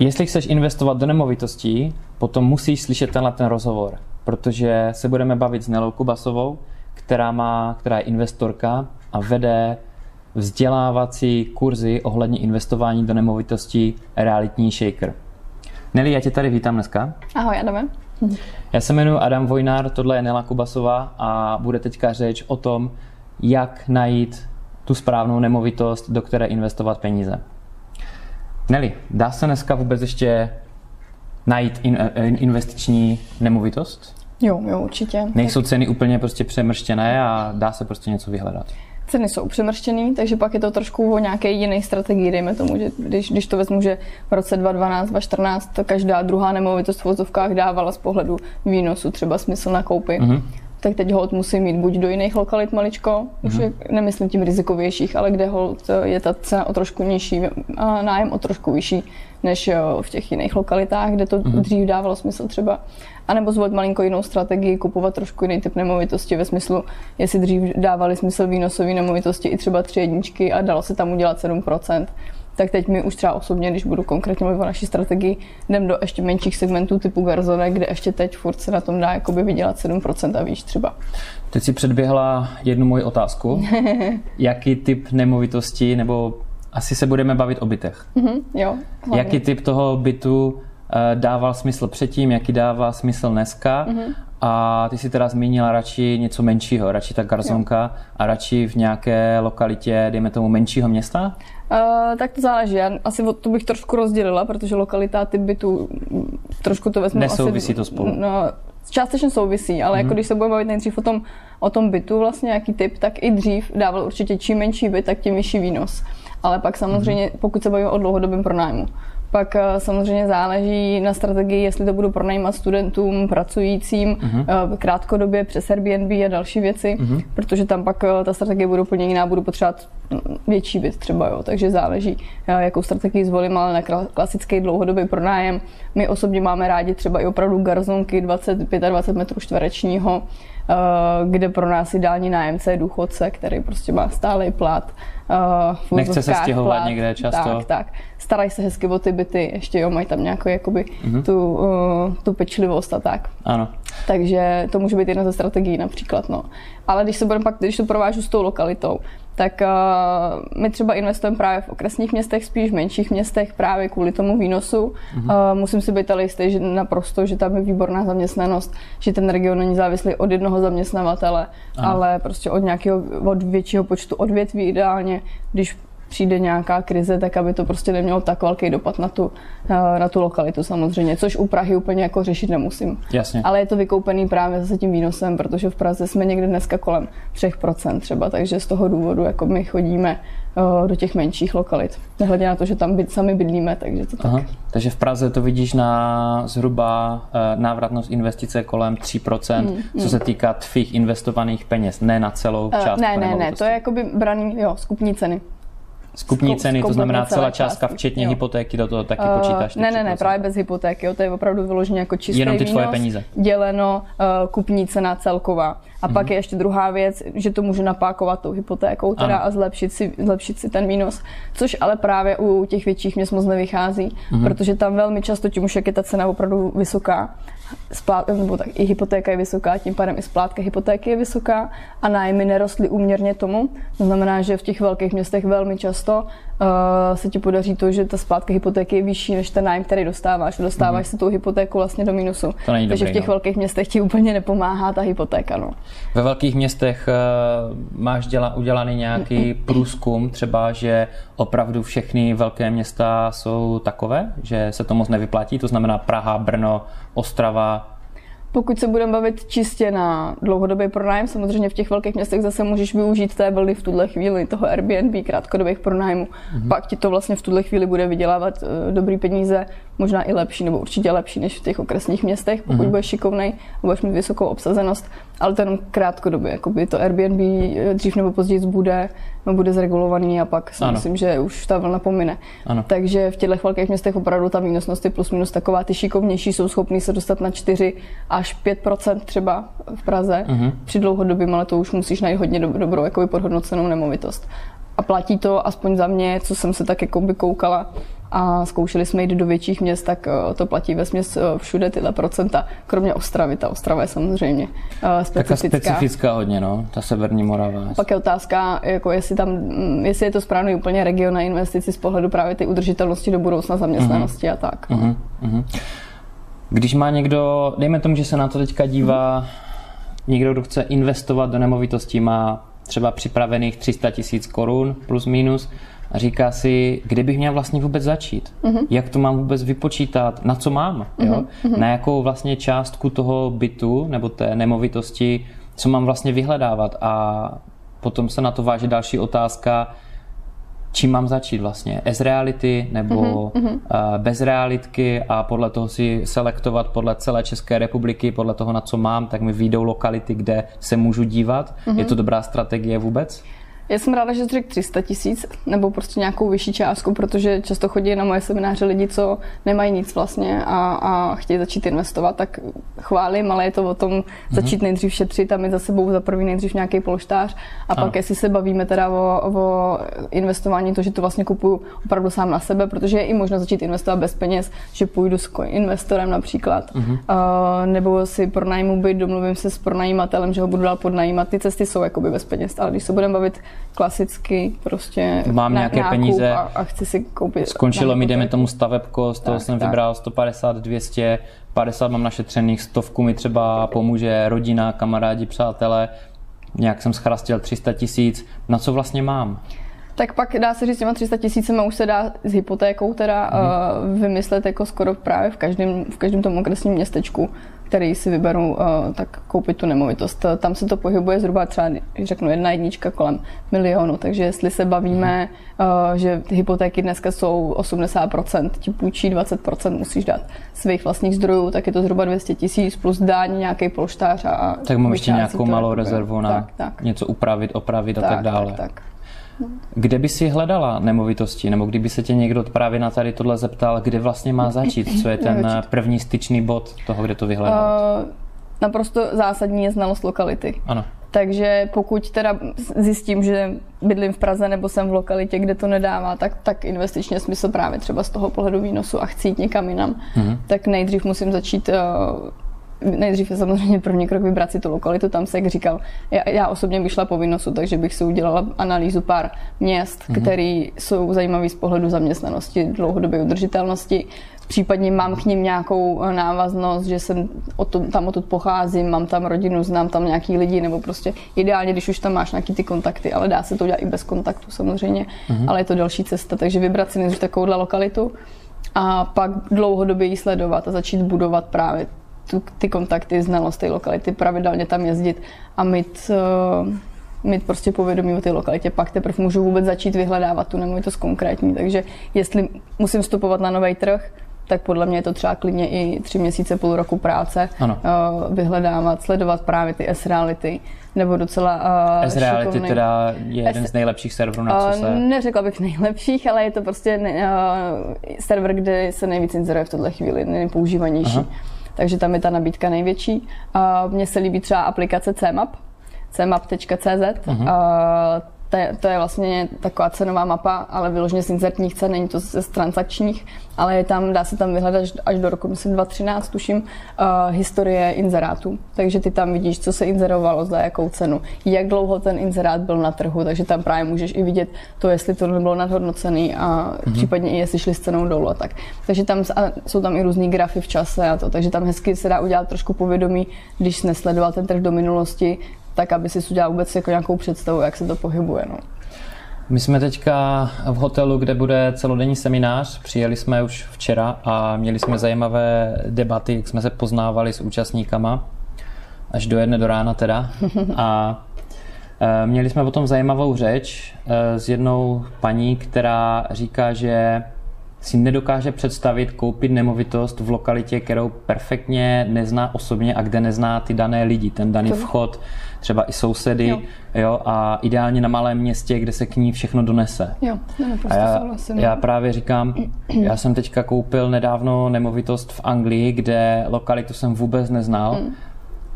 Jestli chceš investovat do nemovitostí, potom musíš slyšet tenhle ten rozhovor, protože se budeme bavit s Nelou Kubasovou, která, má, která je investorka a vede vzdělávací kurzy ohledně investování do nemovitostí Realitní Shaker. Neli, já tě tady vítám dneska. Ahoj, Adame. Já se jmenuji Adam Vojnár, tohle je Nela Kubasová a bude teďka řeč o tom, jak najít tu správnou nemovitost, do které investovat peníze. Neli, dá se dneska vůbec ještě najít in, eh, investiční nemovitost? Jo, jo, určitě. Nejsou ceny úplně prostě přemrštěné a dá se prostě něco vyhledat? Ceny jsou přemrštěné, takže pak je to trošku o nějaké jiné strategii, dejme tomu, že když, když to vezmu, že v roce 2012, 2014 každá druhá nemovitost v vozovkách dávala z pohledu výnosu třeba smysl na koupy, mm-hmm tak teď hold musí mít buď do jiných lokalit maličko, už mm-hmm. je, nemyslím tím rizikovějších, ale kde hold je ta cena o trošku nižší a nájem o trošku vyšší než v těch jiných lokalitách, kde to mm-hmm. dřív dávalo smysl třeba. A nebo zvolit malinko jinou strategii, kupovat trošku jiný typ nemovitosti ve smyslu, jestli dřív dávali smysl výnosové nemovitosti i třeba tři jedničky a dalo se tam udělat 7%, tak teď mi už třeba osobně, když budu konkrétně mluvit o naší strategii, jdem do ještě menších segmentů typu Garzone, kde ještě teď furt se na tom dá jakoby vydělat 7% a víš třeba. Teď si předběhla jednu moji otázku. Jaký typ nemovitosti, nebo asi se budeme bavit o bytech. Mm-hmm, jo. Hlavně. Jaký typ toho bytu dával smysl předtím, jaký dává smysl dneska mm-hmm. A ty si teda zmínila radši něco menšího, radši ta garzonka jo. a radši v nějaké lokalitě, dejme tomu, menšího města? Uh, tak to záleží. Já asi to bych trošku rozdělila, protože lokalita typ bytu trošku to vezmu Nesouvisí asi, to spolu? No, částečně souvisí, ale mm-hmm. jako mhm. když se budeme bavit nejdřív o tom, o tom bytu, vlastně jaký typ, tak i dřív dával určitě čím menší byt, tak tím vyšší výnos. Ale pak samozřejmě, mm-hmm. pokud se bavíme o dlouhodobém pronájmu, pak eh, samozřejmě záleží na strategii, jestli to budu pronajímat studentům, pracujícím, uh-huh. krátkodobě přes Airbnb a další věci, uh-huh. protože tam pak eh, ta strategie bude úplně jiná, budu potřebovat větší byt třeba, jo. takže záleží, jakou strategii zvolím, ale na klasický dlouhodobý pronájem. My osobně máme rádi třeba i opravdu garzonky 20-25 metrů čtverečního, kde pro nás ideální nájemce je důchodce, který prostě má stálý plat. Uh, Nechce se stěhovat plat, někde často. Tak, tak. Starají se hezky o ty byty, ještě jo, mají tam nějakou jakoby uh-huh. tu, uh, tu pečlivost a tak. Ano. Takže to může být jedna ze strategií například. No. Ale když se budeme pak, když to provážu s tou lokalitou, tak uh, my třeba investujeme právě v okresních městech, spíš v menších městech právě kvůli tomu výnosu. Mm-hmm. Uh, musím si být ale jistý, že naprosto, že tam je výborná zaměstnanost, že ten region není závislý od jednoho zaměstnavatele, ano. ale prostě od nějakého, od většího počtu odvětví ideálně, když přijde nějaká krize, tak aby to prostě nemělo tak velký dopad na tu, eh, na tu lokalitu samozřejmě, což u Prahy úplně jako řešit nemusím. Jasně. Ale je to vykoupený právě zase tím výnosem, protože v Praze jsme někde dneska kolem 3% třeba, takže z toho důvodu jako my chodíme eh, do těch menších lokalit. Nehledě na to, že tam byt, sami bydlíme, takže to tak. Aha. Takže v Praze to vidíš na zhruba eh, návratnost investice kolem 3%, hmm, co hmm. se týká tvých investovaných peněz, ne na celou část. Ne, ne, ne, to je jakoby braný, jo, skupní ceny. Skupní ceny, to znamená celá částka, včetně jo. hypotéky, do toho taky uh, počítáš? Ne, ne, ne, právě bez hypotéky, jo, to je opravdu vyloženě jako čistý Jenom ty tvoje výnos, peníze. děleno uh, kupní cena celková. A mm-hmm. pak je ještě druhá věc, že to můžu napákovat tou hypotékou teda a zlepšit si, zlepšit si ten výnos, což ale právě u těch větších měst moc nevychází, mm-hmm. protože tam velmi často, tím už jak je ta cena opravdu vysoká, splát, nebo tak i hypotéka je vysoká, tím pádem i splátka hypotéky je vysoká a nájmy nerostly úměrně tomu. To znamená, že v těch velkých městech velmi často uh, se ti podaří to, že ta splátka hypotéky je vyšší než ten nájem, který dostáváš. Dostáváš mm-hmm. si tu hypotéku vlastně do minusu. To není Takže dobrý, v těch no. velkých městech ti úplně nepomáhá ta hypotéka. No. Ve velkých městech uh, máš děla, udělaný nějaký průzkum, třeba, že opravdu všechny velké města jsou takové, že se to moc nevyplatí, to znamená Praha, Brno, Ostrava, pokud se budeme bavit čistě na dlouhodobý pronájem, samozřejmě v těch velkých městech zase můžeš využít té vlny v tuhle chvíli, toho Airbnb, krátkodobých pronájmů. Mm-hmm. Pak ti to vlastně v tuhle chvíli bude vydělávat uh, dobrý peníze, možná i lepší, nebo určitě lepší než v těch okresních městech, pokud mm-hmm. budeš šikovnej a budeš mít vysokou obsazenost, ale to jenom krátkodobě. Jakoby to Airbnb eh, dřív nebo později bude, no, bude zregulovaný a pak si ano. myslím, že už ta vlna pomine. Ano. Takže v těchto velkých městech opravdu ta výnosnost je plus minus taková. Ty šikovnější jsou schopní se dostat na 4 až 5% třeba v Praze. Mm-hmm. Při dlouhodobém, ale to už musíš najít hodně dobrou jakoby podhodnocenou nemovitost. A platí to aspoň za mě, co jsem se tak jako by koukala, a zkoušeli jsme jít do větších měst, tak uh, to platí ve směs uh, všude tyhle procenta, kromě Ostravy. Ta Ostrava je samozřejmě uh, specifická. Taká specifická hodně, no, ta severní Morava. Pak je otázka, jako jestli, tam, mm, jestli je to správný úplně region na investici z pohledu právě ty udržitelnosti do budoucna zaměstnanosti uh-huh. a tak. Uh-huh. Uh-huh. Když má někdo, dejme tomu, že se na to teďka dívá, uh-huh. někdo, kdo chce investovat do nemovitostí, má třeba připravených 300 tisíc korun plus minus a říká si, kde bych měl vlastně vůbec začít, uh-huh. jak to mám vůbec vypočítat, na co mám, jo? Uh-huh. na jakou vlastně částku toho bytu nebo té nemovitosti, co mám vlastně vyhledávat a potom se na to váže další otázka, čím mám začít vlastně, s reality nebo uh, bez realitky a podle toho si selektovat podle celé České republiky, podle toho, na co mám, tak mi výjdou lokality, kde se můžu dívat. Uh-huh. Je to dobrá strategie vůbec? Já jsem ráda, že jsi řekl 300 tisíc nebo prostě nějakou vyšší částku, protože často chodí na moje semináře lidi, co nemají nic vlastně a, a chtějí začít investovat, tak chválím, ale je to o tom mm-hmm. začít nejdřív šetřit a mít za sebou za první nejdřív nějaký polštář a ano. pak jestli se bavíme teda o, o investování, to, že to vlastně kupuju opravdu sám na sebe, protože je i možno začít investovat bez peněz, že půjdu s investorem například, mm-hmm. uh, nebo si pronajmu byt, domluvím se s pronajímatelem, že ho budu dál podnajímat. Ty cesty jsou jakoby bez peněz, ale když se budeme bavit klasicky prostě Mám na, nějaké peníze a, a chci si koupit. Skončilo mi, jdeme tomu stavebko, z toho tak, jsem tak. vybral 150, 200, 50 mám našetřených, stovku mi třeba pomůže rodina, kamarádi, přátelé, nějak jsem schrastil 300 tisíc, na co vlastně mám? Tak pak dá se říct, těma 300 tisícema už se dá s hypotékou teda mm. uh, vymyslet jako skoro právě v každém, v každém tom okresním městečku který si vyberou, uh, tak koupit tu nemovitost. Tam se to pohybuje zhruba třeba, řeknu, jedna jednička kolem milionu, takže jestli se bavíme, uh, že hypotéky dneska jsou 80%, ti půjčí 20%, musíš dát svých vlastních zdrojů, tak je to zhruba 200 tisíc plus daň, nějaký polštář a... Tak mám ještě nějakou malou rezervu na tak, tak. něco upravit, opravit tak, a tak dále. Tak, tak. Kde by si hledala nemovitosti, nebo kdyby se tě někdo právě na tady tohle zeptal, kde vlastně má začít? Co je ten první styčný bod toho, kde to vyhledávat? Uh, naprosto zásadní je znalost lokality. Ano. Takže pokud teda zjistím, že bydlím v Praze nebo jsem v lokalitě, kde to nedává, tak, tak investičně smysl právě třeba z toho pohledu výnosu a chci jít někam jinam, mm-hmm. tak nejdřív musím začít uh, nejdřív je samozřejmě první krok vybrat si tu lokalitu, tam se, jak říkal, já, já osobně bych šla po výnosu, takže bych si udělala analýzu pár měst, mm-hmm. které jsou zajímavé z pohledu zaměstnanosti, dlouhodobé udržitelnosti, případně mám k ním nějakou eh, návaznost, že jsem tom, tam odtud pocházím, mám tam rodinu, znám tam nějaký lidi, nebo prostě ideálně, když už tam máš nějaký ty kontakty, ale dá se to udělat i bez kontaktu samozřejmě, mm-hmm. ale je to další cesta, takže vybrat si nejdřív takovouhle lokalitu a pak dlouhodobě ji sledovat a začít budovat právě tu, ty kontakty, znalost té lokality, pravidelně tam jezdit a mít, uh, mít prostě povědomí o té lokalitě. Pak teprve můžu vůbec začít vyhledávat tu nemovitost konkrétní. Takže jestli musím vstupovat na nový trh, tak podle mě je to třeba klidně i tři měsíce, půl roku práce ano. Uh, vyhledávat, sledovat právě ty S-reality, nebo docela uh, S-reality šikovný. teda je jeden S- z nejlepších serverů, na co se... Uh, neřekla bych nejlepších, ale je to prostě uh, server, kde se nejvíc inzeruje v tuhle chvíli, nejpoužívanější. Aha takže tam je ta nabídka největší. Mně se líbí třeba aplikace CMAP, cmap.cz. Uh-huh to je, to je vlastně taková cenová mapa, ale vyloženě z inzertních cen, není to z transakčních, ale je tam, dá se tam vyhledat až do roku, myslím 2013, tuším, uh, historie inzerátů. Takže ty tam vidíš, co se inzerovalo, za jakou cenu, jak dlouho ten inzerát byl na trhu, takže tam právě můžeš i vidět to, jestli to nebylo nadhodnocený a mm-hmm. případně i jestli šli s cenou dolů a tak. Takže tam jsou tam i různý grafy v čase a to, takže tam hezky se dá udělat trošku povědomí, když nesledoval ten trh do minulosti, tak aby si udělal vůbec jako nějakou představu, jak se to pohybuje. No. My jsme teďka v hotelu, kde bude celodenní seminář. Přijeli jsme už včera a měli jsme zajímavé debaty, jak jsme se poznávali s účastníkama. Až do jedné do rána teda. A e, měli jsme potom zajímavou řeč e, s jednou paní, která říká, že si nedokáže představit koupit nemovitost v lokalitě, kterou perfektně nezná osobně a kde nezná ty dané lidi, ten daný vchod, třeba i sousedy, jo. Jo, a ideálně na malém městě, kde se k ní všechno donese. Jo, a já, já právě říkám, já jsem teďka koupil nedávno nemovitost v Anglii, kde lokalitu jsem vůbec neznal mm.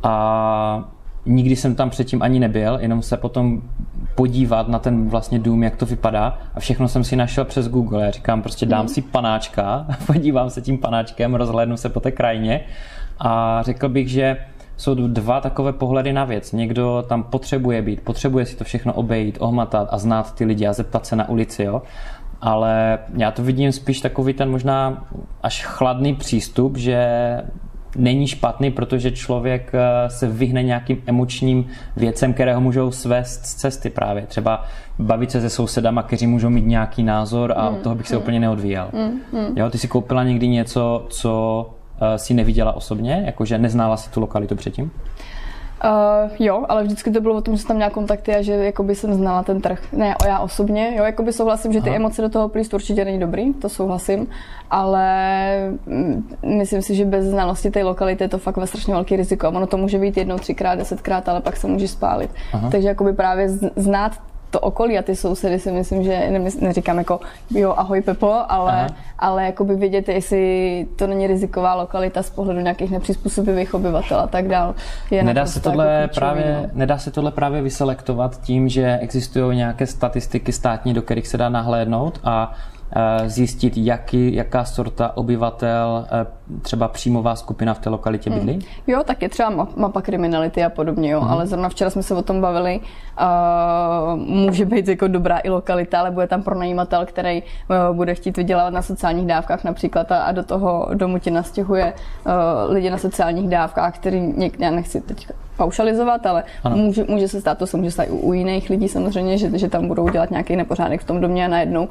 a nikdy jsem tam předtím ani nebyl, jenom se potom podívat na ten vlastně dům, jak to vypadá a všechno jsem si našel přes Google. Já říkám, prostě dám si panáčka, podívám se tím panáčkem, rozhlédnu se po té krajině a řekl bych, že jsou dva takové pohledy na věc. Někdo tam potřebuje být, potřebuje si to všechno obejít, ohmatat a znát ty lidi a zeptat se na ulici, jo. Ale já to vidím spíš takový ten možná až chladný přístup, že není špatný, protože člověk eh, se vyhne nějakým emočním věcem, které ho můžou svést z cesty právě. Třeba bavit se se sousedama, kteří můžou mít nějaký názor a mm, od toho bych se mm. úplně neodvíjel. Mm, mm. Jo, ty si koupila někdy něco, co uh, si neviděla osobně, jakože neznala si tu lokalitu předtím? Uh, jo, ale vždycky to bylo o tom, že jsem tam měla kontakty a že jakoby jsem znala ten trh. Ne, já osobně, jo, jakoby souhlasím, že ty Aha. emoce do toho plíst určitě není dobrý, to souhlasím, ale mm, myslím si, že bez znalosti té lokality je to fakt ve strašně velký riziko. Ono to může být jednou, třikrát, desetkrát, ale pak se může spálit. Aha. Takže jakoby právě znát to okolí a ty sousedy si myslím, že neříkám jako jo, ahoj Pepo, ale, ale jakoby vidět, jestli to není riziková lokalita z pohledu nějakých nepřizpůsobivých obyvatel a tak dál. Je nedá, se tohle jako právě, no. nedá se tohle právě vyselektovat tím, že existují nějaké statistiky státní, do kterých se dá nahlédnout a zjistit, jaký, jaká sorta obyvatel, eh, třeba příjmová skupina v té lokalitě hmm. bydlí? Hmm. Jo, tak je třeba mapa kriminality a podobně, jo, hmm. ale zrovna včera jsme se o tom bavili. Uh, může být jako dobrá i lokalita, ale bude tam pronajímatel, který uh, bude chtít vydělávat na sociálních dávkách například a, a do toho domu ti nastěhuje uh, lidi na sociálních dávkách, který někde, já nechci teď paušalizovat, ale může, může se stát, to se může stát i u, u jiných lidí samozřejmě, že, že tam budou dělat nějaký nepořádek v tom domě a najednou uh,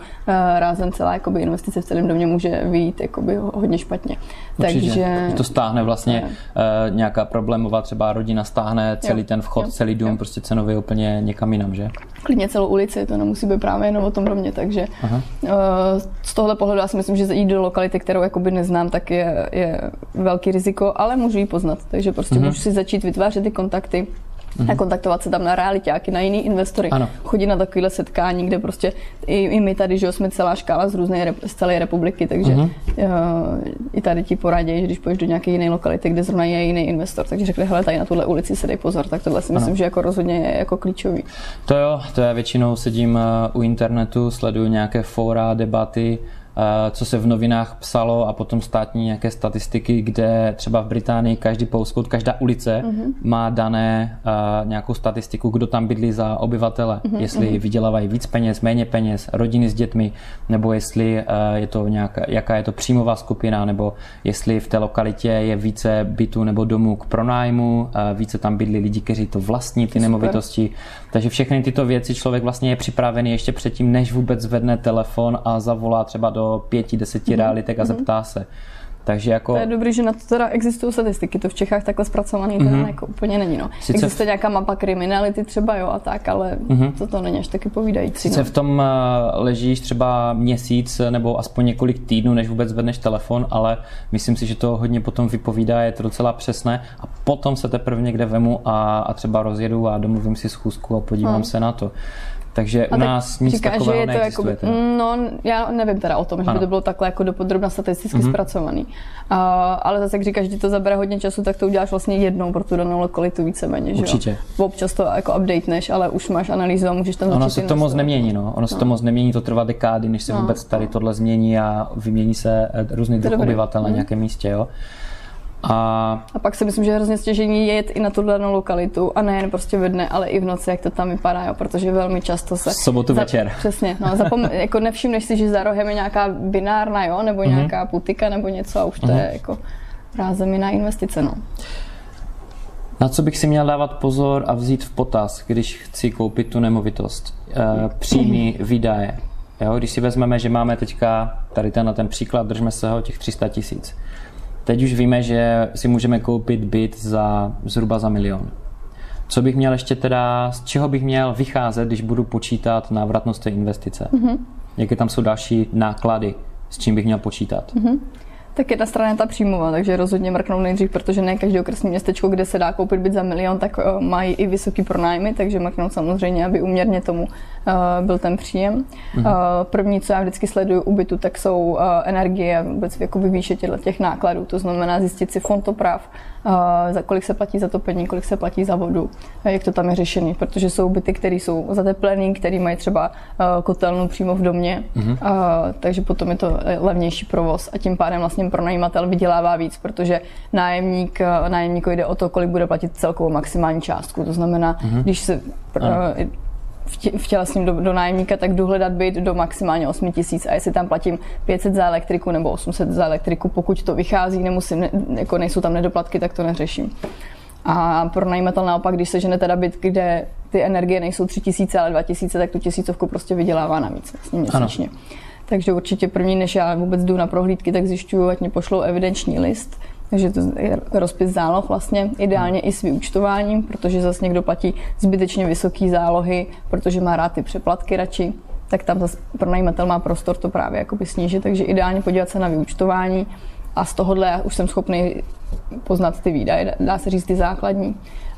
rázem celá jakoby, investice v celém domě může vyjít jakoby, hodně špatně. Určitě. Takže to stáhne vlastně uh, nějaká problémová třeba rodina stáhne celý jo. ten vchod, jo. celý dům jo. prostě cenově úplně někam jinam, že? Klidně celou ulici, to nemusí být právě jenom o tom domě, takže uh, z tohohle pohledu já si myslím, že jít do lokality, kterou jakoby neznám, tak je, je velký riziko, ale můžu ji poznat, takže prostě uh-huh. můžu si začít vytvářet ty kontakty, mm-hmm. a kontaktovat se tam na realitáky, na jiný investory, ano. chodit na takovéhle setkání, kde prostě i, i my tady, že jsme celá škála z různé z celé republiky, takže mm-hmm. uh, i tady ti poradí, že když půjdeš do nějaké jiné lokality, kde zrovna je jiný investor, takže řekne, hele, tady na tuhle ulici se dej pozor, tak tohle si ano. myslím, že jako rozhodně je jako klíčový. To jo, to já většinou sedím eh, u internetu, sleduju nějaké fóra, debaty, co se v novinách psalo a potom státní nějaké statistiky, kde třeba v Británii každý postcode, každá ulice mm-hmm. má dané uh, nějakou statistiku, kdo tam bydlí za obyvatele, mm-hmm. jestli mm-hmm. vydělávají víc peněz, méně peněz, rodiny s dětmi, nebo jestli uh, je to nějaká, jaká je to příjmová skupina, nebo jestli v té lokalitě je více bytů nebo domů k pronájmu, uh, více tam bydlí lidi, kteří to vlastní, ty Super. nemovitosti. Takže všechny tyto věci člověk vlastně je připravený ještě předtím, než vůbec zvedne telefon a zavolá třeba do pěti, deseti mm-hmm. realitek a mhm. zeptá se. Takže jako... To je dobrý, že na to teda existují statistiky, to v Čechách takhle zpracovaný mm-hmm. teda jako úplně není. No. Sice Existuje v... nějaká mapa kriminality třeba, jo, a tak, ale mm-hmm. to to není až taky povídající. Sice no. v tom uh, ležíš třeba měsíc nebo aspoň několik týdnů, než vůbec zvedneš telefon, ale myslím si, že to hodně potom vypovídá, je to docela přesné a potom se teprve někde vemu a, a třeba rozjedu a domluvím si schůzku a podívám no. se na to. Takže u nás nic říká, takového že je to jako, No, já nevím teda o tom, ano. že by to bylo takhle jako dopodrobna statisticky mm-hmm. zpracovaný. Uh, ale zase, jak říkáš, že to zabere hodně času, tak to uděláš vlastně jednou pro tu danou lokalitu víceméně. Určitě. Že jo? Občas to jako updateneš, ale už máš analýzu a můžeš tam Ono se to moc nemění, no. Ono no. se to moc nemění, to trvá dekády, než se no. vůbec tady tohle změní a vymění se eh, různý druh obyvatel na mhm. nějakém místě, jo. A... a pak si myslím, že je hrozně stěžení jet i na tu danou lokalitu a nejen prostě ve dne, ale i v noci, jak to tam vypadá, jo, protože velmi často se... V sobotu za... večer. Přesně, no, zapom... jako nevšimneš si, že za rohem je nějaká binárna, jo, nebo mm-hmm. nějaká putika nebo něco a už to mm-hmm. je jako rázem jiná investice, no. Na co bych si měl dávat pozor a vzít v potaz, když chci koupit tu nemovitost? E, příjmy, výdaje. Jo, když si vezmeme, že máme teďka tady ten, na ten příklad, držme se ho, těch 300 tisíc Teď už víme, že si můžeme koupit byt za zhruba za milion. Co bych měl ještě teda, z čeho bych měl vycházet, když budu počítat návratnost té investice? Mm-hmm. Jaké tam jsou další náklady, s čím bych měl počítat? Mm-hmm. Tak jedna strana je ta příjmová, takže rozhodně mrknou nejdřív, protože ne každé okresní městečko, kde se dá koupit byt za milion, tak uh, mají i vysoký pronájmy, takže mrknou samozřejmě, aby uměrně tomu uh, byl ten příjem. Mm. Uh, první, co já vždycky sleduju u bytu, tak jsou energie vůbec jakoby výše těch nákladů. To znamená zjistit si fond oprav, za kolik se platí za topení, kolik se platí za vodu, jak to tam je řešený, protože jsou byty, které jsou zateplený, které mají třeba uh, kotelnu přímo v domě, mm. uh, takže potom je to levnější provoz a tím pádem vlastně pronajímatel vydělává víc, protože nájemník, nájemník jde o to, kolik bude platit celkovou maximální částku. To znamená, mm. když se s ním do, do nájemníka, tak jdu hledat byt do maximálně 8 tisíc a jestli tam platím 500 za elektriku nebo 800 za elektriku, pokud to vychází, nemusím, ne, jako nejsou tam nedoplatky, tak to neřeším. A pro najímatel naopak, když se žene teda byt, kde ty energie nejsou 3000, ale 2000, tak tu tisícovku prostě vydělává navíc vlastně měsíčně. Ano. Takže určitě první, než já vůbec jdu na prohlídky, tak zjišťuju, ať mě pošlou evidenční list, takže to je rozpis záloh vlastně ideálně i s vyučtováním, protože zase někdo platí zbytečně vysoké zálohy, protože má rád ty přeplatky radši, tak tam zase pronajímatel má prostor to právě jakoby snížit, takže ideálně podívat se na vyučtování a z tohohle já už jsem schopný poznat ty výdaje, dá se říct ty základní,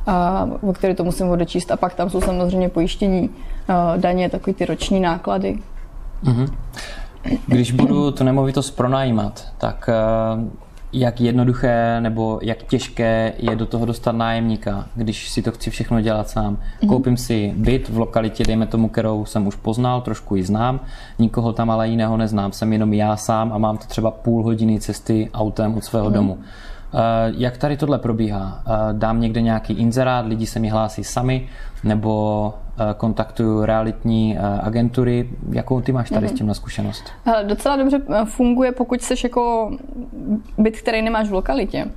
a, o které to musím odečíst. A pak tam jsou samozřejmě pojištění, daně, takové ty roční náklady. Mm-hmm. Když budu tu nemovitost pronajímat, tak jak jednoduché nebo jak těžké je do toho dostat nájemníka, když si to chci všechno dělat sám. Mm-hmm. Koupím si byt v lokalitě, dejme tomu, kterou jsem už poznal, trošku ji znám, nikoho tam ale jiného neznám, jsem jenom já sám a mám to třeba půl hodiny cesty autem od svého mm-hmm. domu. Jak tady tohle probíhá? Eh, dám někde nějaký inzerát, lidi se mi hlásí sami, nebo eh, kontaktuju realitní agentury. Jakou ty máš tady mm-hmm. s tím na zkušenost? Docela dobře funguje, pokud jsi jako byt, který nemáš v lokalitě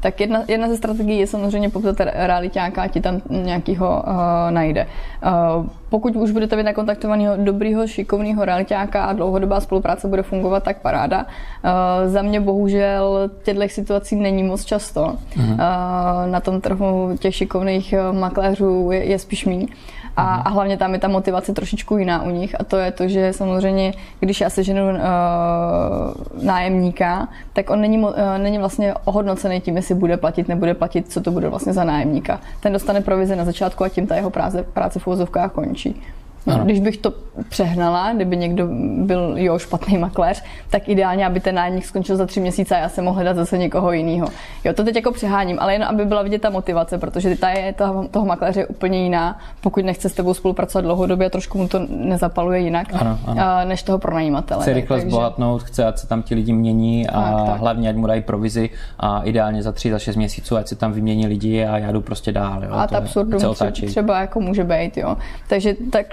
tak jedna, jedna ze strategií je samozřejmě poptat realitáka, ti tam nějakýho uh, najde. Uh, pokud už budete mít nakontaktovaného dobrýho, šikovného realitáka a dlouhodobá spolupráce bude fungovat, tak paráda. Uh, za mě bohužel těchto situací není moc často. Uh-huh. Uh, na tom trhu těch šikovných makléřů je, je spíš méně. A, a hlavně tam je ta motivace trošičku jiná u nich a to je to, že samozřejmě, když já seženu uh, nájemníka, tak on není, uh, není vlastně ohodnocený tím, jestli bude platit, nebude platit, co to bude vlastně za nájemníka. Ten dostane provize na začátku a tím ta jeho práce, práce v úvozovkách končí. No, když bych to přehnala, kdyby někdo byl jo špatný makléř, tak ideálně, aby ten nájemník skončil za tři měsíce a já jsem mohl hledat zase někoho jiného. Jo, to teď jako přeháním, ale jen aby byla vidět ta motivace, protože ta je toho, toho makléře je úplně jiná, pokud nechce s tebou spolupracovat dlouhodobě a trošku mu to nezapaluje jinak, ano, ano. než toho pronajímatele. Chce rychle takže... zbohatnout, chce, ať se tam ti lidi mění a tak, tak. hlavně, ať mu dají provizi a ideálně za tři, za šest měsíců, ať se tam vymění lidi a já jdu prostě dál. Jo. A to absurdum třeba jako může být, jo. Takže tak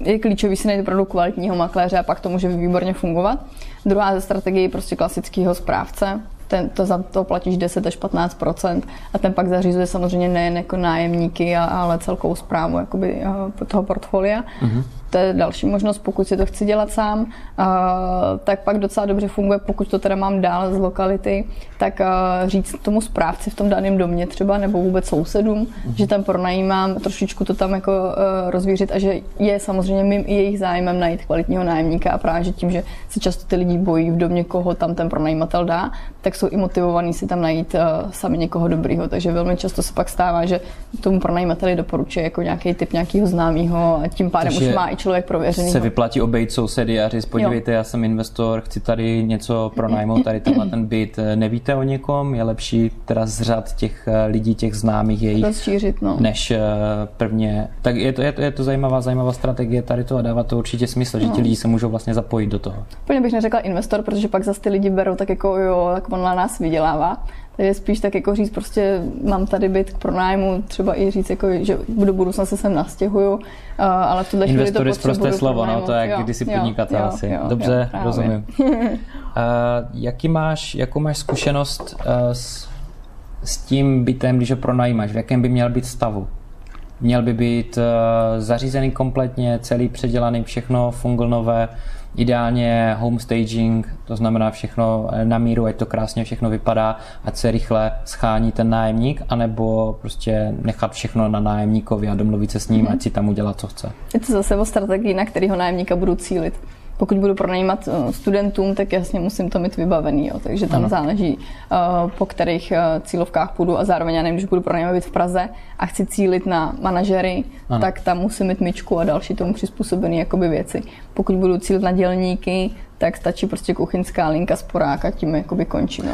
je klíčový si najít opravdu kvalitního makléře a pak to může výborně fungovat. Druhá ze strategie je prostě klasického správce, ten, to za to platíš 10 až 15% a ten pak zařizuje samozřejmě nejen jako nájemníky, ale celkovou zprávu jakoby, eh, toho portfolia. Mm-hmm to je další možnost, pokud si to chci dělat sám, uh, tak pak docela dobře funguje, pokud to teda mám dál z lokality, tak uh, říct tomu správci v tom daném domě třeba, nebo vůbec sousedům, mm-hmm. že tam pronajímám, trošičku to tam jako uh, rozvířit a že je samozřejmě mým i jejich zájmem najít kvalitního nájemníka a právě že tím, že se často ty lidi bojí v domě, koho tam ten pronajímatel dá, tak jsou i motivovaní si tam najít uh, sami někoho dobrýho. Takže velmi často se pak stává, že tomu pronajímateli doporučuje jako nějaký typ nějakého známého a tím pádem Takže už má i člověk prověřený. Se vyplatí obejít sousedy a říct, podívejte, jo. já jsem investor, chci tady něco pronajmout, tady tenhle ten byt. Nevíte o někom? Je lepší teda z řad těch eh, lidí, těch známých jejich, Rozšířit, no. než eh, prvně. Tak je to, je to, je to zajímavá, zajímavá strategie tady to a dává to určitě smysl, že ti no. lidi se můžou vlastně zapojit do toho. Úplně bych neřekla investor, protože pak zase ty lidi berou tak jako jo, tak on na nás vydělává takže spíš tak jako říct, prostě mám tady byt k pronájmu, třeba i říct, jako, že do budoucna se sem nastěhuju, ale v tuhle chvíli to prosté slovo, no, to je jak kdysi podnikatel jo, asi. Jo, Dobře, jo, rozumím. uh, jaký máš, jakou máš zkušenost uh, s, s tím bytem, když ho pronajímáš? V jakém by měl být stavu? Měl by být uh, zařízený kompletně, celý předělaný, všechno funglnové, Ideálně home staging, to znamená všechno na míru, ať to krásně všechno vypadá, ať se rychle schání ten nájemník, anebo prostě nechat všechno na nájemníkovi a domluvit se s ním, mm-hmm. ať si tam udělá, co chce. Je to zase o strategii, na kterého nájemníka budu cílit. Pokud budu pronajímat eh, studentům, tak jasně musím to mít vybavený, jo. takže tam ano. záleží, uh, po kterých uh, cílovkách půjdu a zároveň já nevím, když budu pronajímat v Praze a chci cílit na manažery, ano. tak tam musím mít myčku a další tomu přizpůsobené jakoby věci. Pokud budu cílit na dělníky, tak stačí prostě kuchyňská linka sporák a tím jakoby končí. No.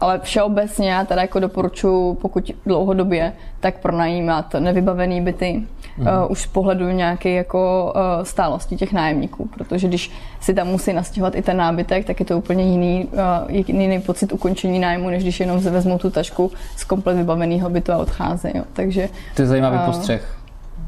Ale všeobecně já teda jako doporučuji, pokud dlouhodobě, tak pronajímat nevybavený byty, mm. uh, už z pohledu nějaké jako uh, stálosti těch nájemníků, protože když si tam musí nastěhovat i ten nábytek, tak je to úplně jiný, uh, jiný pocit ukončení nájmu, než když jenom vezmou tu tašku z komplet vybaveného bytu a odcházejí. Takže, to je zajímavý uh, postřeh.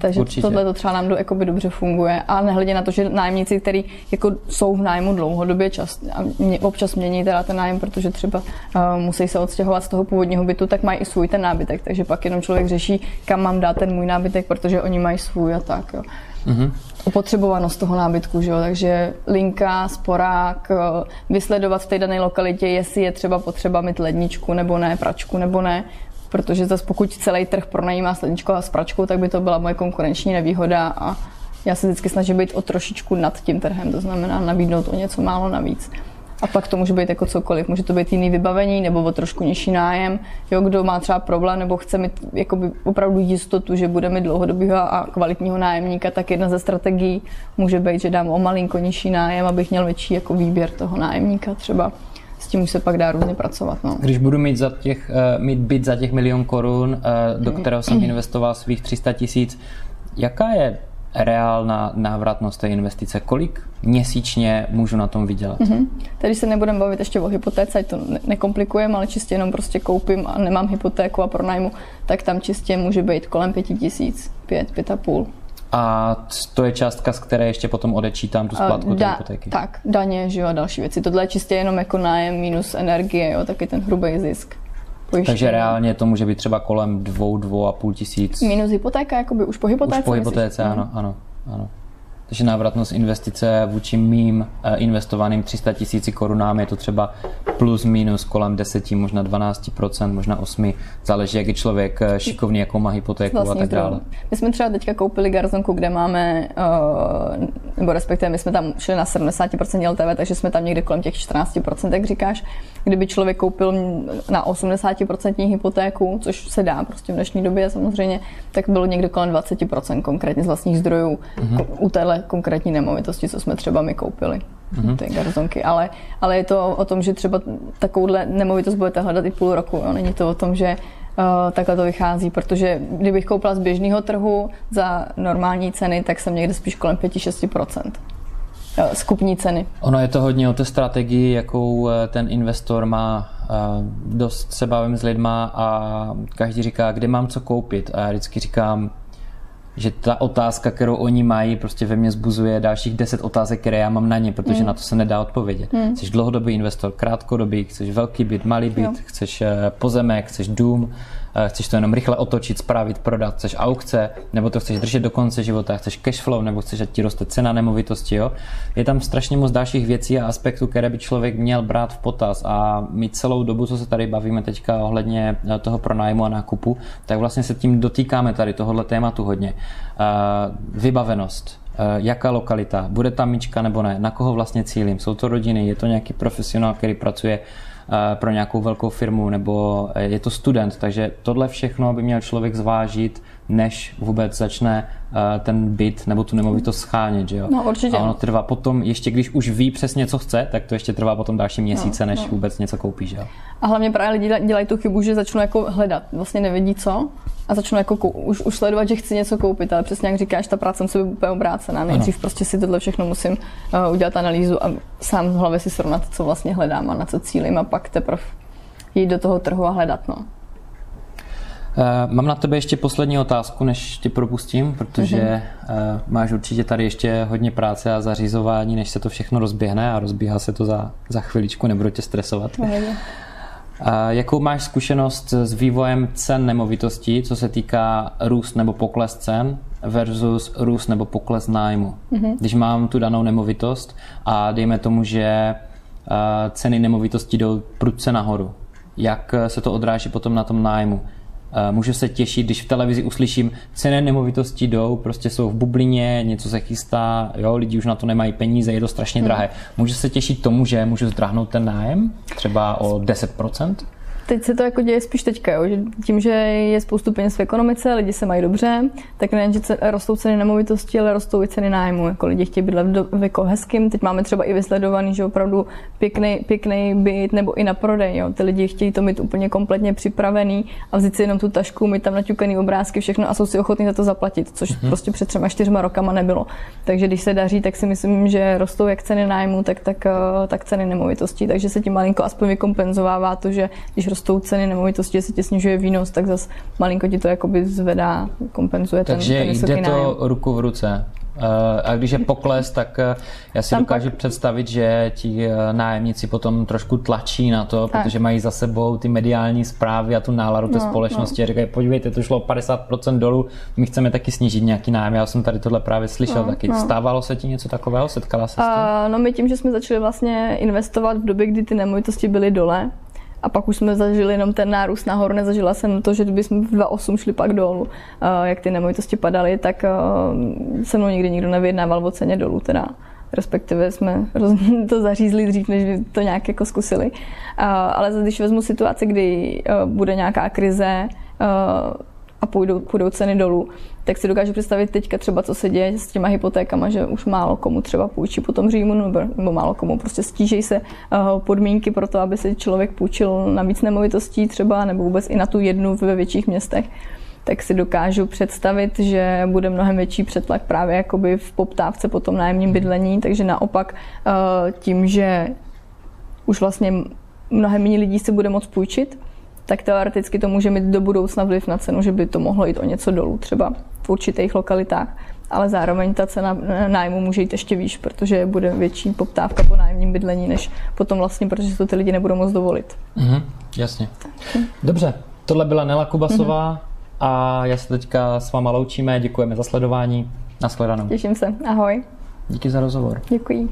Takže Určitě. tohle to třeba nám do, jakoby dobře funguje. A nehledě na to, že nájemníci, kteří jako jsou v nájmu dlouhodobě čas, a mě, občas mění teda ten nájem, protože třeba uh, musí se odstěhovat z toho původního bytu, tak mají i svůj ten nábytek. Takže pak jenom člověk řeší, kam mám dát ten můj nábytek, protože oni mají svůj a tak. Jo. Mm-hmm. Opotřebovanost toho nábytku, že jo? takže linka, sporák, eh, vysledovat v té dané lokalitě, jestli je třeba potřeba mít ledničku nebo ne, pračku nebo ne, protože zase pokud celý trh pronajímá sledničkou a s pračkou, tak by to byla moje konkurenční nevýhoda a já se vždycky snažím být o trošičku nad tím trhem, to znamená nabídnout o něco málo navíc. A pak to může být jako cokoliv. Může to být jiný vybavení nebo o trošku nižší nájem. Jo, kdo má třeba problém nebo chce mít jakoby opravdu jistotu, že bude mít dlouhodobého a kvalitního nájemníka, tak jedna ze strategií může být, že dám o malinko nižší nájem, abych měl větší jako výběr toho nájemníka třeba tím už se pak dá různě pracovat. No. Když budu mít, za těch, uh, mít byt za těch milion korun, uh, do kterého jsem investoval svých 300 tisíc, jaká je reálná návratnost té investice? Kolik měsíčně můžu na tom vydělat? Mm-hmm. Tady se nebudeme bavit ještě o hypotéce, ať to ne- nekomplikujeme, ale čistě jenom prostě koupím a nemám hypotéku a pronajmu, tak tam čistě může být kolem pěti tisíc, pět, pět a půl. A to je částka, z které ještě potom odečítám tu splátku da, té hypotéky. Tak, daně, že jo, a další věci. Tohle je čistě jenom jako nájem minus energie, jo, taky ten hrubý zisk. Pojištění. Takže reálně to může být třeba kolem dvou, dvou a půl tisíc. Minus hypotéka, jakoby už po hypotéce? Už po hypotéce, ano, ano, ano. Takže návratnost investice vůči mým eh, investovaným 300 tisíci korunám je to třeba plus minus kolem 10, možná 12% možná 8, záleží, jak je člověk eh, šikovný, jakou má hypotéku a tak dále. My jsme třeba teďka koupili garzonku, kde máme, eh, nebo respektive my jsme tam šli na 70% LTV, takže jsme tam někde kolem těch 14%, jak říkáš. Kdyby člověk koupil na 80% hypotéku, což se dá prostě v dnešní době samozřejmě, tak bylo někde kolem 20% konkrétně z vlastních zdrojů mm-hmm. u téhle konkrétní nemovitosti, co jsme třeba my koupili. Mm-hmm. Ty garzonky, ale, ale je to o tom, že třeba takovouhle nemovitost budete hledat i půl roku. Jo? Není to o tom, že uh, takhle to vychází, protože kdybych koupila z běžného trhu za normální ceny, tak jsem někde spíš kolem 5-6% skupní ceny. Ono je to hodně o té strategii, jakou eh, ten investor má. Eh, dost se bavím s lidma a každý říká, kde mám co koupit. A já vždycky říkám, že ta otázka, kterou oni mají, prostě ve mně zbuzuje dalších deset otázek, které já mám na ně, protože mm. na to se nedá odpovědět. Mm. Chceš dlouhodobý investor, krátkodobý, chceš velký byt, malý byt, jo. chceš eh, pozemek, chceš dům, chceš to jenom rychle otočit, spravit, prodat, chceš aukce, nebo to chceš držet do konce života, chceš cash flow, nebo chceš, ať ti roste cena nemovitosti. Jo? Je tam strašně moc dalších věcí a aspektů, které by člověk měl brát v potaz a my celou dobu, co se tady bavíme teďka ohledně eh, toho pronájmu a nákupu, tak vlastně se tím dotýkáme tady tohohle tématu hodně. Eh, vybavenost, jaká lokalita, bude tam myčka nebo ne, na koho vlastně cílím, jsou to rodiny, je to nějaký profesionál, který pracuje Eh, pro nějakou velkou firmu nebo eh, je to student, takže tohle všechno by měl člověk zvážit, než vůbec začne eh, ten byt nebo tu nemovitost schánět, že jo? No určitě. A ono trvá potom, ještě když už ví přesně, co chce, tak to ještě trvá potom další měsíce, no, než no. vůbec něco koupí, že jo? A hlavně právě lidi dělají tu chybu, že začnou jako hledat, vlastně nevědí co a začnu jako kou- už, už sledovat, že chci něco koupit, ale přesně jak říkáš, ta práce musí být úplně obrácená. Nejdřív ano. prostě si tohle všechno musím uh, udělat analýzu a sám v hlavě si srovnat, co vlastně hledám a na co cílím a pak teprve jít do toho trhu a hledat. No. Uh, mám na tebe ještě poslední otázku, než tě propustím, protože uh, máš určitě tady ještě hodně práce a zařizování, než se to všechno rozběhne a rozbíhá se to za, za chviličku, nebudu tě stresovat. Uh, jakou máš zkušenost s vývojem cen nemovitostí, co se týká růst nebo pokles cen versus růst nebo pokles nájmu? Mm-hmm. Když mám tu danou nemovitost a dejme tomu, že ceny nemovitostí jdou prudce nahoru, jak se to odráží potom na tom nájmu? Eh, můžu se těšit, když v televizi uslyším, ceny nemovitosti jdou, prostě jsou v bublině, něco se chystá, jo, lidi už na to nemají peníze, je to strašně drahé. Můžu se těšit tomu, že můžu zdráhnout ten nájem třeba o 10%? Teď se to jako děje spíš teďka, jo, že tím, že je spoustu peněz v ekonomice, lidi se mají dobře, tak nejen, že rostou ceny nemovitosti, ale rostou i ceny nájmu. Jako lidi chtějí bydlet v jako hezkým. Teď máme třeba i vysledovaný, že opravdu pěkný, pěkný byt nebo i na prodej. Jo. Ty lidi chtějí to mít úplně kompletně připravený a vzít si jenom tu tašku, mít tam naťukaný obrázky, všechno a jsou si ochotní za to zaplatit, což mm-hmm. prostě před třema, čtyřma rokama nebylo. Takže když se daří, tak si myslím, že rostou jak ceny nájmu, tak, tak, eh, tak ceny nemovitostí. Takže se tím malinko aspoň vykompenzovává to, že když rostou ceny nemovitosti, že se ti snižuje výnos, tak zase malinko ti to jakoby zvedá, kompenzuje Takže ten, ten jde to nájem. ruku v ruce. Eh, a když je pokles, tak eh, já si Tam dokážu pak... představit, že ti eh, nájemníci potom trošku tlačí na to, tak. protože mají za sebou ty mediální zprávy a tu náladu té no, společnosti no. a říkají, podívejte, to šlo 50% dolů, my chceme taky snížit nějaký nájem. Já jsem tady tohle právě slyšel no, taky. No. Stávalo se ti něco takového? Setkala se s tím? Uh, no my tím, že jsme začali vlastně investovat v době, kdy ty nemovitosti byly dole, a pak už jsme zažili jenom ten nárůst nahoru, nezažila jsem to, že kdyby jsme v 2.8 šli pak dolů, eh, jak ty nemovitosti padaly, tak eh, se mnou nikdy nikdo nevyjednával o ceně dolů teda respektive jsme to zařízli dřív, než by to nějak jako zkusili. Eh, ale když vezmu situaci, kdy bude nějaká krize, a půjdou, půjdou ceny dolů, tak si dokážu představit teďka třeba, co se děje s těma hypotékama, že už málo komu třeba půjčí po tom Římu, nebo, nebo málo komu. Prostě stíží se uh, podmínky pro to, aby si člověk půjčil na víc nemovitostí třeba, nebo vůbec i na tu jednu ve větších městech. Tak si dokážu představit, že bude mnohem větší přetlak právě jakoby v poptávce po tom nájemním bydlení, takže naopak uh, tím, že už vlastně mnohem méně lidí si bude moct půjčit, tak teoreticky to může mít do budoucna vliv na cenu, že by to mohlo jít o něco dolů třeba v určitých lokalitách. Ale zároveň ta cena nájmu může jít ještě výš, protože bude větší poptávka po nájemním bydlení, než potom vlastně, protože to ty lidi nebudou moc dovolit. Mm-hmm, jasně. Dobře, tohle byla Nela Kubasová mm-hmm. a já se teďka s váma loučíme, děkujeme za sledování. Nashledanou. Těším se, ahoj. Díky za rozhovor. Děkuji.